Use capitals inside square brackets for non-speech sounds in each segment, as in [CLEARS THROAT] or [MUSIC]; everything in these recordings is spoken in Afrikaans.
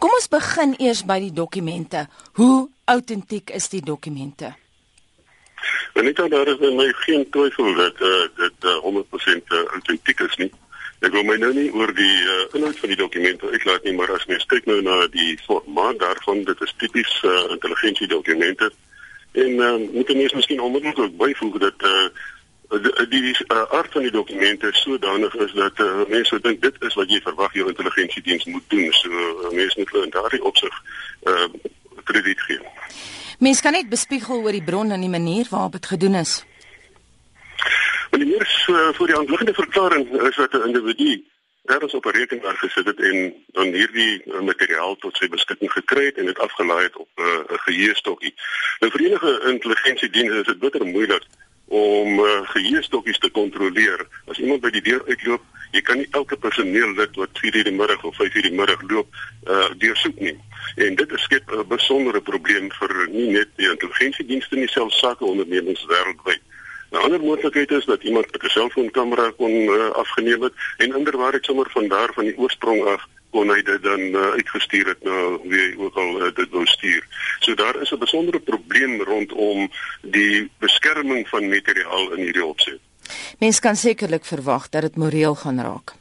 Kom ons begin eers by die dokumente. Hoe autentiek is die dokumente? En net daar is my geen twyfel dat uh, dit uh, 100% autentiek is nie. Ek wil my nou nie oor die uh, inhoud van die dokumente uitlaat nie, maar as mens kyk nou na die formaat daarvan, dit is tipies uh, intelligensie dokumente. En uh, moet mense miskien onmiddellik ook byvoeg dat uh, die, die uh, aard van die dokumente sodanig is dat uh, mense dink dit is wat jy verwag jou intelligensiediens moet doen. So uh, mense moet hulle in daardie opsig uh, krediet gee. Mense kan net bespiegel oor die bron en die manier waarop dit gedoen is. Want die meers uh, voor die handliggende verklaring is dat 'n individu ergens op 'n rekenaar gesit het en dan hierdie uh, materiaal tot sy beskikking gekry het en dit afgelaai het op 'n uh, geheuestokkie. Nou vir enige intelligensiediens is dit bitter moeilik om uh, geheuestokkies te kontroleer. As iemand by die deur uitloop, jy kan nie elke personeellid wat 4:00 die middag of 5:00 die middag loop, uh, deursoek nie. En dit skep 'n besondere probleem vir nie net die intelligensiedienste nie, selfs sake ondernemings wêreldwyd. 'n Ander moontlikheid is dat iemand 'n selfoonkamera kon uh, afgeneem het en inderwaarheid sommer van daar van die oorsprong af kon hy dit dan uh, uitgestuur het na wie ook al uh, dit wou stuur. So daar is 'n besondere probleem rondom die beskerming van materiaal in hierdie opset. Mens kan sekerlik verwag dat dit moreel gaan raak.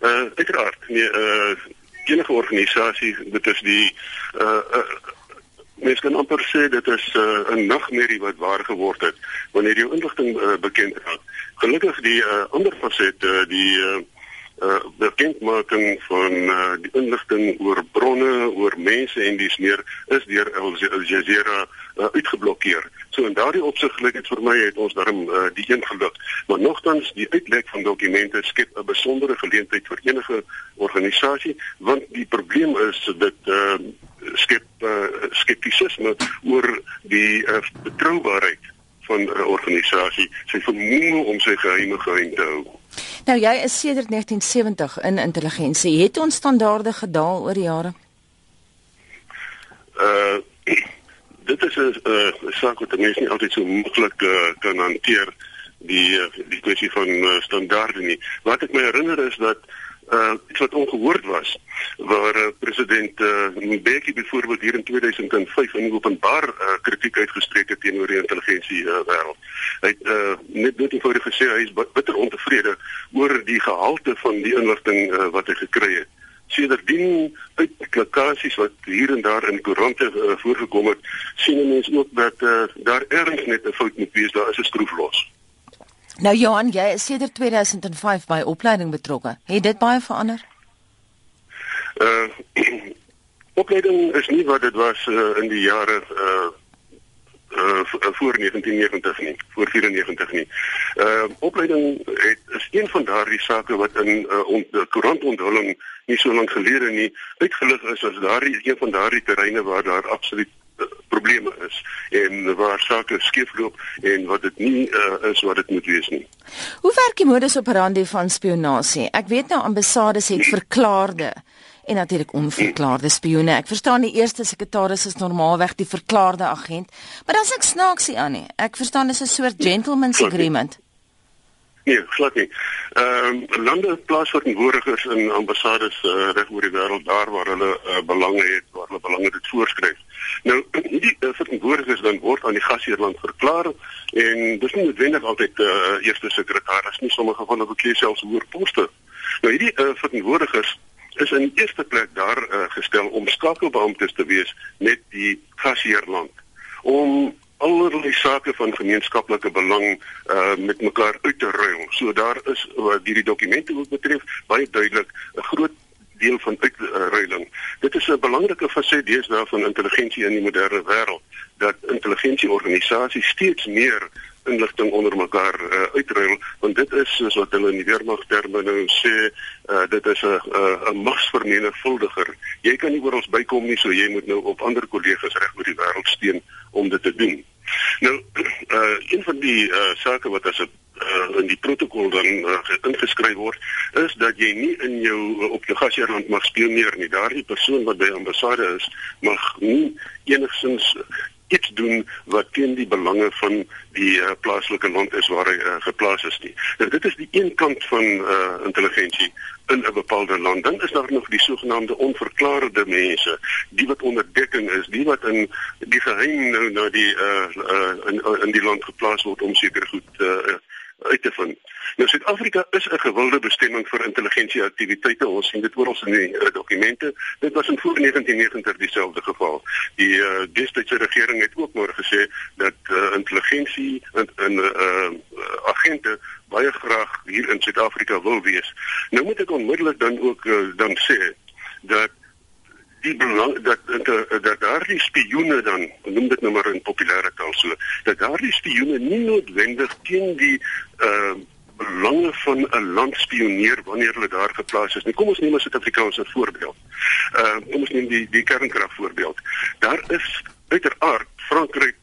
Uh uiteraard, nee, uh enige organisasie, dit is die uh, uh mens kan amper sê dit is uh, 'n nagmerrie wat waar geword het wanneer jou inligting uh, bekend raak. Gelukkig die uh, ander faset uh, die uh, uh bekendmaking van uh, die inligting oor bronne, oor mense en dis meer is deur Al Jazeera uh, uitgeblokkeer. So in daardie opsig lyk dit vir my het ons daarom uh, die een geluk. Maar nogtans die uitlek van dokumente skep 'n besondere geleentheid vir enige organisasie want die probleem is dat uh, skep uh, skeptisisme oor die uh, betroubaarheid van 'n organisasie, sy vermoë om sy geheime geheim te hou. Nou jy is sedert 1970 in intelligensie. Het ons standaarde gedaal oor die jare? Uh [CLEARS THROAT] dit is 'n uh, saak wat mense nie altyd so maklik uh, kan hanteer die uh, die kwessie van uh, standaarde nie. Wat ek my herinner is dat uh iets wat ongehoord was waar uh, president uh, Mbeki byvoorbeeld hier in 2005 in openbaar uh, kritiek uitgespreek het teenoor die intelligensie uh, wêreld. Hy het uh, net net eenvoudig gesê hy is bitter ontevrede oor die gehalte van die inligting uh, wat hy gekry het. Sedertdien uit klikasies wat hier en daar in koerante uh, voorgekom het, sien mense ook dat uh, daar ergens net 'n fout moet wees, daar is 'n skroef los. Nou Johan, jy is sedert 2005 by opleiding betrokke. Het dit baie verander? Uh [CLEARS THROAT] opleiding is nie wat dit was uh, in die jare uh uh voor 1990 nie, voor 94 nie. Uh opleiding het is een van daardie sake wat in uh on, koerantonthulling nie so lank gelede nie uitgelig is as daardie een van daardie terreine waar daar absoluut probleme is en waar sake skeefloop en wat dit nie uh, is wat dit moet wees nie. Hoe werk die modus operandi van spionasie? Ek weet nou ambassades het verklaarde en natuurlik onverklaarde spioene. Ek verstaan die eerste sekretaris is normaalweg die verklaarde agent, maar dan s'ek snaaksie aan nie. Ek verstaan dis 'n soort gentleman's agreement. Nee, glad nie. Ehm um, lande plaasverteenwoordigers in ambassades uh, reg oor die wêreld daar waar hulle uh, belange het, waar hulle belange dit voorskryf. Nou hierdie uh, verteenwoordigers dan word aan die gasheerland verklaar en dis nie noodwendig altyd die uh, eerste sekretaris nie, sommige van hulle bekleed selfs hoër poste. Nou hierdie uh, verteenwoordigers is in die eerste plek daar uh, gestel om skakelbeamptes te wees met die gasheerland om allerlei sake van gemeenskaplike belang uh met mekaar uit te ruil. So daar is wat hierdie dokumente ook betref baie duidelik 'n groot deel van uitruiling. Dit is 'n belangrike faset deesdae van intelligensie in die moderne wêreld dat intelligensieorganisasies steeds meer inligting onder mekaar uh, uitruil want dit is soos wat hulle in die weermag terme nou sê uh, dit is 'n 'n magsvermenigvuldiger. Jy kan nie oor ons bykom nie, so jy moet nou op ander kollegas reg oor die wêreld steun om dit te doen. Nou [CLEARS THROAT] uh, een van die uh, sake wat as 'n uh, in die protokol dan uh, ingeskryf word is dat jy nie in jou uh, op jou gasheerland mag spioneer nie. Daardie persoon wat by ambassade is, mag nie enigsins iets doen wat teen die belange van die uh, plaaslike land is waar hy uh, geplaas is nie. Nou dit is die een kant van uh, intelligensie in 'n bepaalde land. Dan is daar nog die sogenaamde onverklaarde mense, die wat onder dekking is, die wat in die geheim nou na die uh, uh in in die land geplaas word om seker goed uh uit te vind. Nou Suid-Afrika is 'n gewilde bestemming vir intelligensieaktiwiteite. Ons sien dit oral in die uh, dokumente. Dit was in voor 1990 dieselfde geval. Die uh, destydse regering het ook maar gesê dat uh, intelligensie in in uh, agente baie graag hier in Suid-Afrika wil wees. Nou moet ek onmiddellik dan ook uh, dan sê dat die belang dat dat, dat daardie spioene dan noem dit nou maar in populêre taal so dat daardie spioene nie noodwendig teen die uh belange van 'n land spioneer wanneer hulle daar geplaas is. Nie kom ons neem 'n Suid-Afrikaanse voorbeeld. Uh kom ons neem die die kernkrag voorbeeld. Daar is uiteraard Frankryk,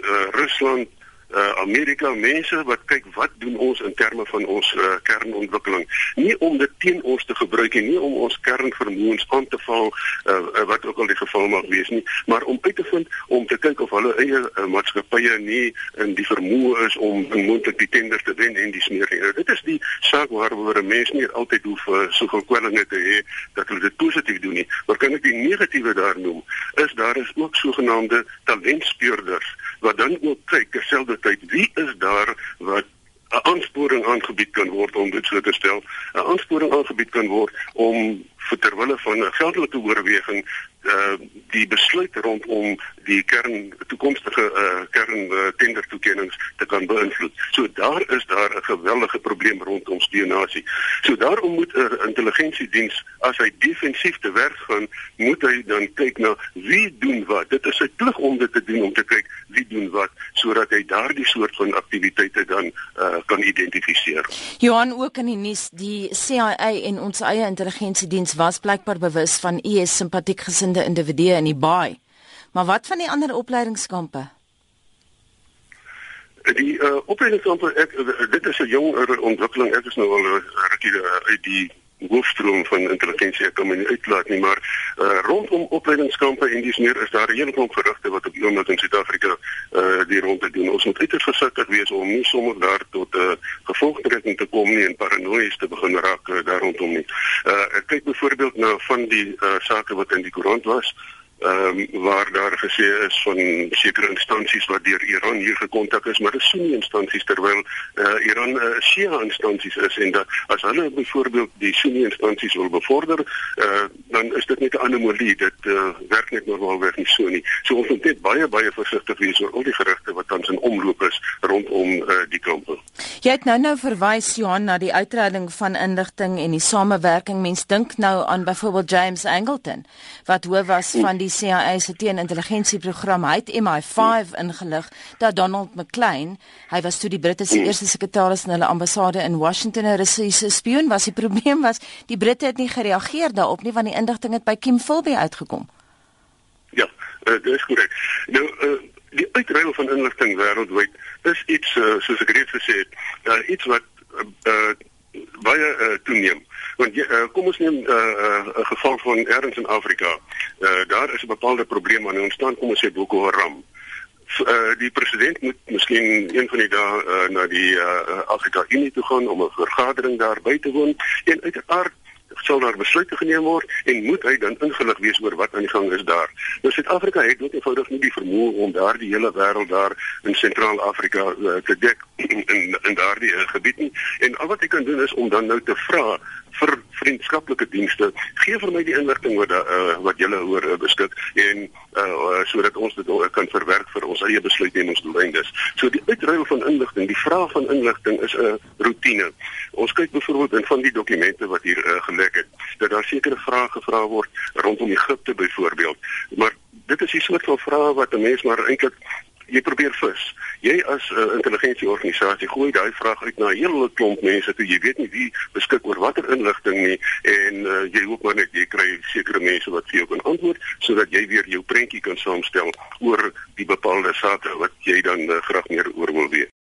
uh Rusland, uh, Amerika mense wat kyk wat doen ons in terme van ons uh, kernontwikkeling. Nie om dit teen ons te gebruik nie om ons kernvermoëns aan te val uh, wat ook al die geval mag wees nie maar om uit te vind om te kyk of hulle eie uh, maatskappye nie in die vermoë is om moontlik die tenders te wen en die smeer nie dit is die saak waaroor 'n mens nie altyd hoef uh, soveel kwellinge te hê dat hulle dit positief doen nie. Maar kan ek die negatiewe daar noem is daar is ook sogenaamde talentspeurders wat dan ook kyk terselfde tyd wie is daar wat 'n aansporing aangebied kan word om dit so te stel? 'n aansporing aangebied kan word om vir terwille van 'n geldelike oorweging uh die besluit rondom die kern toekomstige uh kern uh, tender toekennings te kan beïnvloed. So daar is daar 'n geweldige probleem rondom spionasie. So daarom moet 'n intelligensiediens as hy defensief te werk gaan, moet hy dan kyk na wie doen wat. Dit is sy plig om dit te doen om te kyk wie doen wat sodat hy daardie soort van aktiwiteite dan uh kan identifiseer. Johan ook in die nuus die CIA en ons eie intelligensiediens was blykbaar bewus van IS simpatiek gesinde individue in die baai. Maar wat van die ander opleidingskampe? Die uh, opleidingskampe ek dit is 'n jonger ontwikkeling. Ek is nou al 'n rukkie uit die hoofstroom van intelligensie ek kan my nie uitlaat nie maar uh, rondom opleidingskampe en dis meer is daar 'n hele klomp gerugte wat op die oomblik in Suid-Afrika uh, die rondte doen. Ons moet uiters versigtig wees om nie sommer daar tot 'n uh, gevolgtrekking te kom nie en paranoïes te begin raak uh, daar rondom nie. Uh, ek kyk byvoorbeeld na van die uh, sake wat in die koerant was ehm um, waar daar gesê is van sekere instansies wat deur Iran hier gekontak is, maar dit is nie instansies terwyl uh, Iran uh, Shia instansies is en dat as hulle byvoorbeeld die Sunni instansies wil bevorder, uh, dan is dit net 'n anomalie. Dit uh, werk net normaalweg nie so nie. So ons moet net baie baie versigtig wees oor al die gerugte wat tans in omloop is rondom uh, die kampe. Jy het nou nou verwys Johan na die uitreding van inligting en die samewerking. Mens dink nou aan byvoorbeeld James Angleton wat hoof was van die die CIA se teenintelligensieprogram het MI5 ingelig dat Donald McLean, hy was toe die Britte se eerste sekretaris in hulle ambassade in Washington, 'n Russiese spioen was. Die probleem was die Britte het nie gereageer daarop nie want die inligting het by Kim Philby uitgekom. Ja, uh, dit is korrek. Nou uh, die uitruil van inligting wêreldwyd is iets uh, soos ek reeds gesê het, uh, iets wat uh, uh, baie uh, toeneem. Want uh, kom ons neem 'n uh, uh, geval van ergens in Afrika. Uh, daar is 'n bepaalde probleem aan die ontstaan kom ons sê Boko Haram. Uh, die president moet miskien een van die dae uh, na die uh, Afrika Unie toe gaan om 'n vergadering daar by te woon en uiteraard sal daar besluite geneem word en moet hy dan ingelig wees oor wat aan die gang is daar. Nou Suid-Afrika het net eenvoudig nie die vermoë om daardie hele wêreld daar in Sentraal-Afrika uh, te dek [CLEARS THROAT] in in daardie uh, gebied nie. En al wat ek kan doen is om dan nou te vra vir vriendskaplike dienste gee vir my die inligting wat uh, wat julle hoor uh, beskik en uh, sodat ons dit uh, kan verwerk vir ons eie besluitnemingsdoeleindes. So die uitruil van inligting, die vraag van inligting is 'n uh, rotine. Ons kyk byvoorbeeld in van die dokumente wat hier uh, gelek het dat daar sekere vrae gevra word rondom Egipte byvoorbeeld, maar dit is die soort van vrae wat 'n mens maar eintlik jy probeer vis. Jy as 'n uh, intelligensieorganisasie gooi daai vraag uit na 'n hele klomp mense toe jy weet nie wie beskik oor watter inligting nie en uh, jy hoop maar net jy kry sekere mense wat vir jou kan antwoord sodat jy weer jou prentjie kan saamstel oor die bepaalde sake wat jy dan uh, graag meer oor wil weet.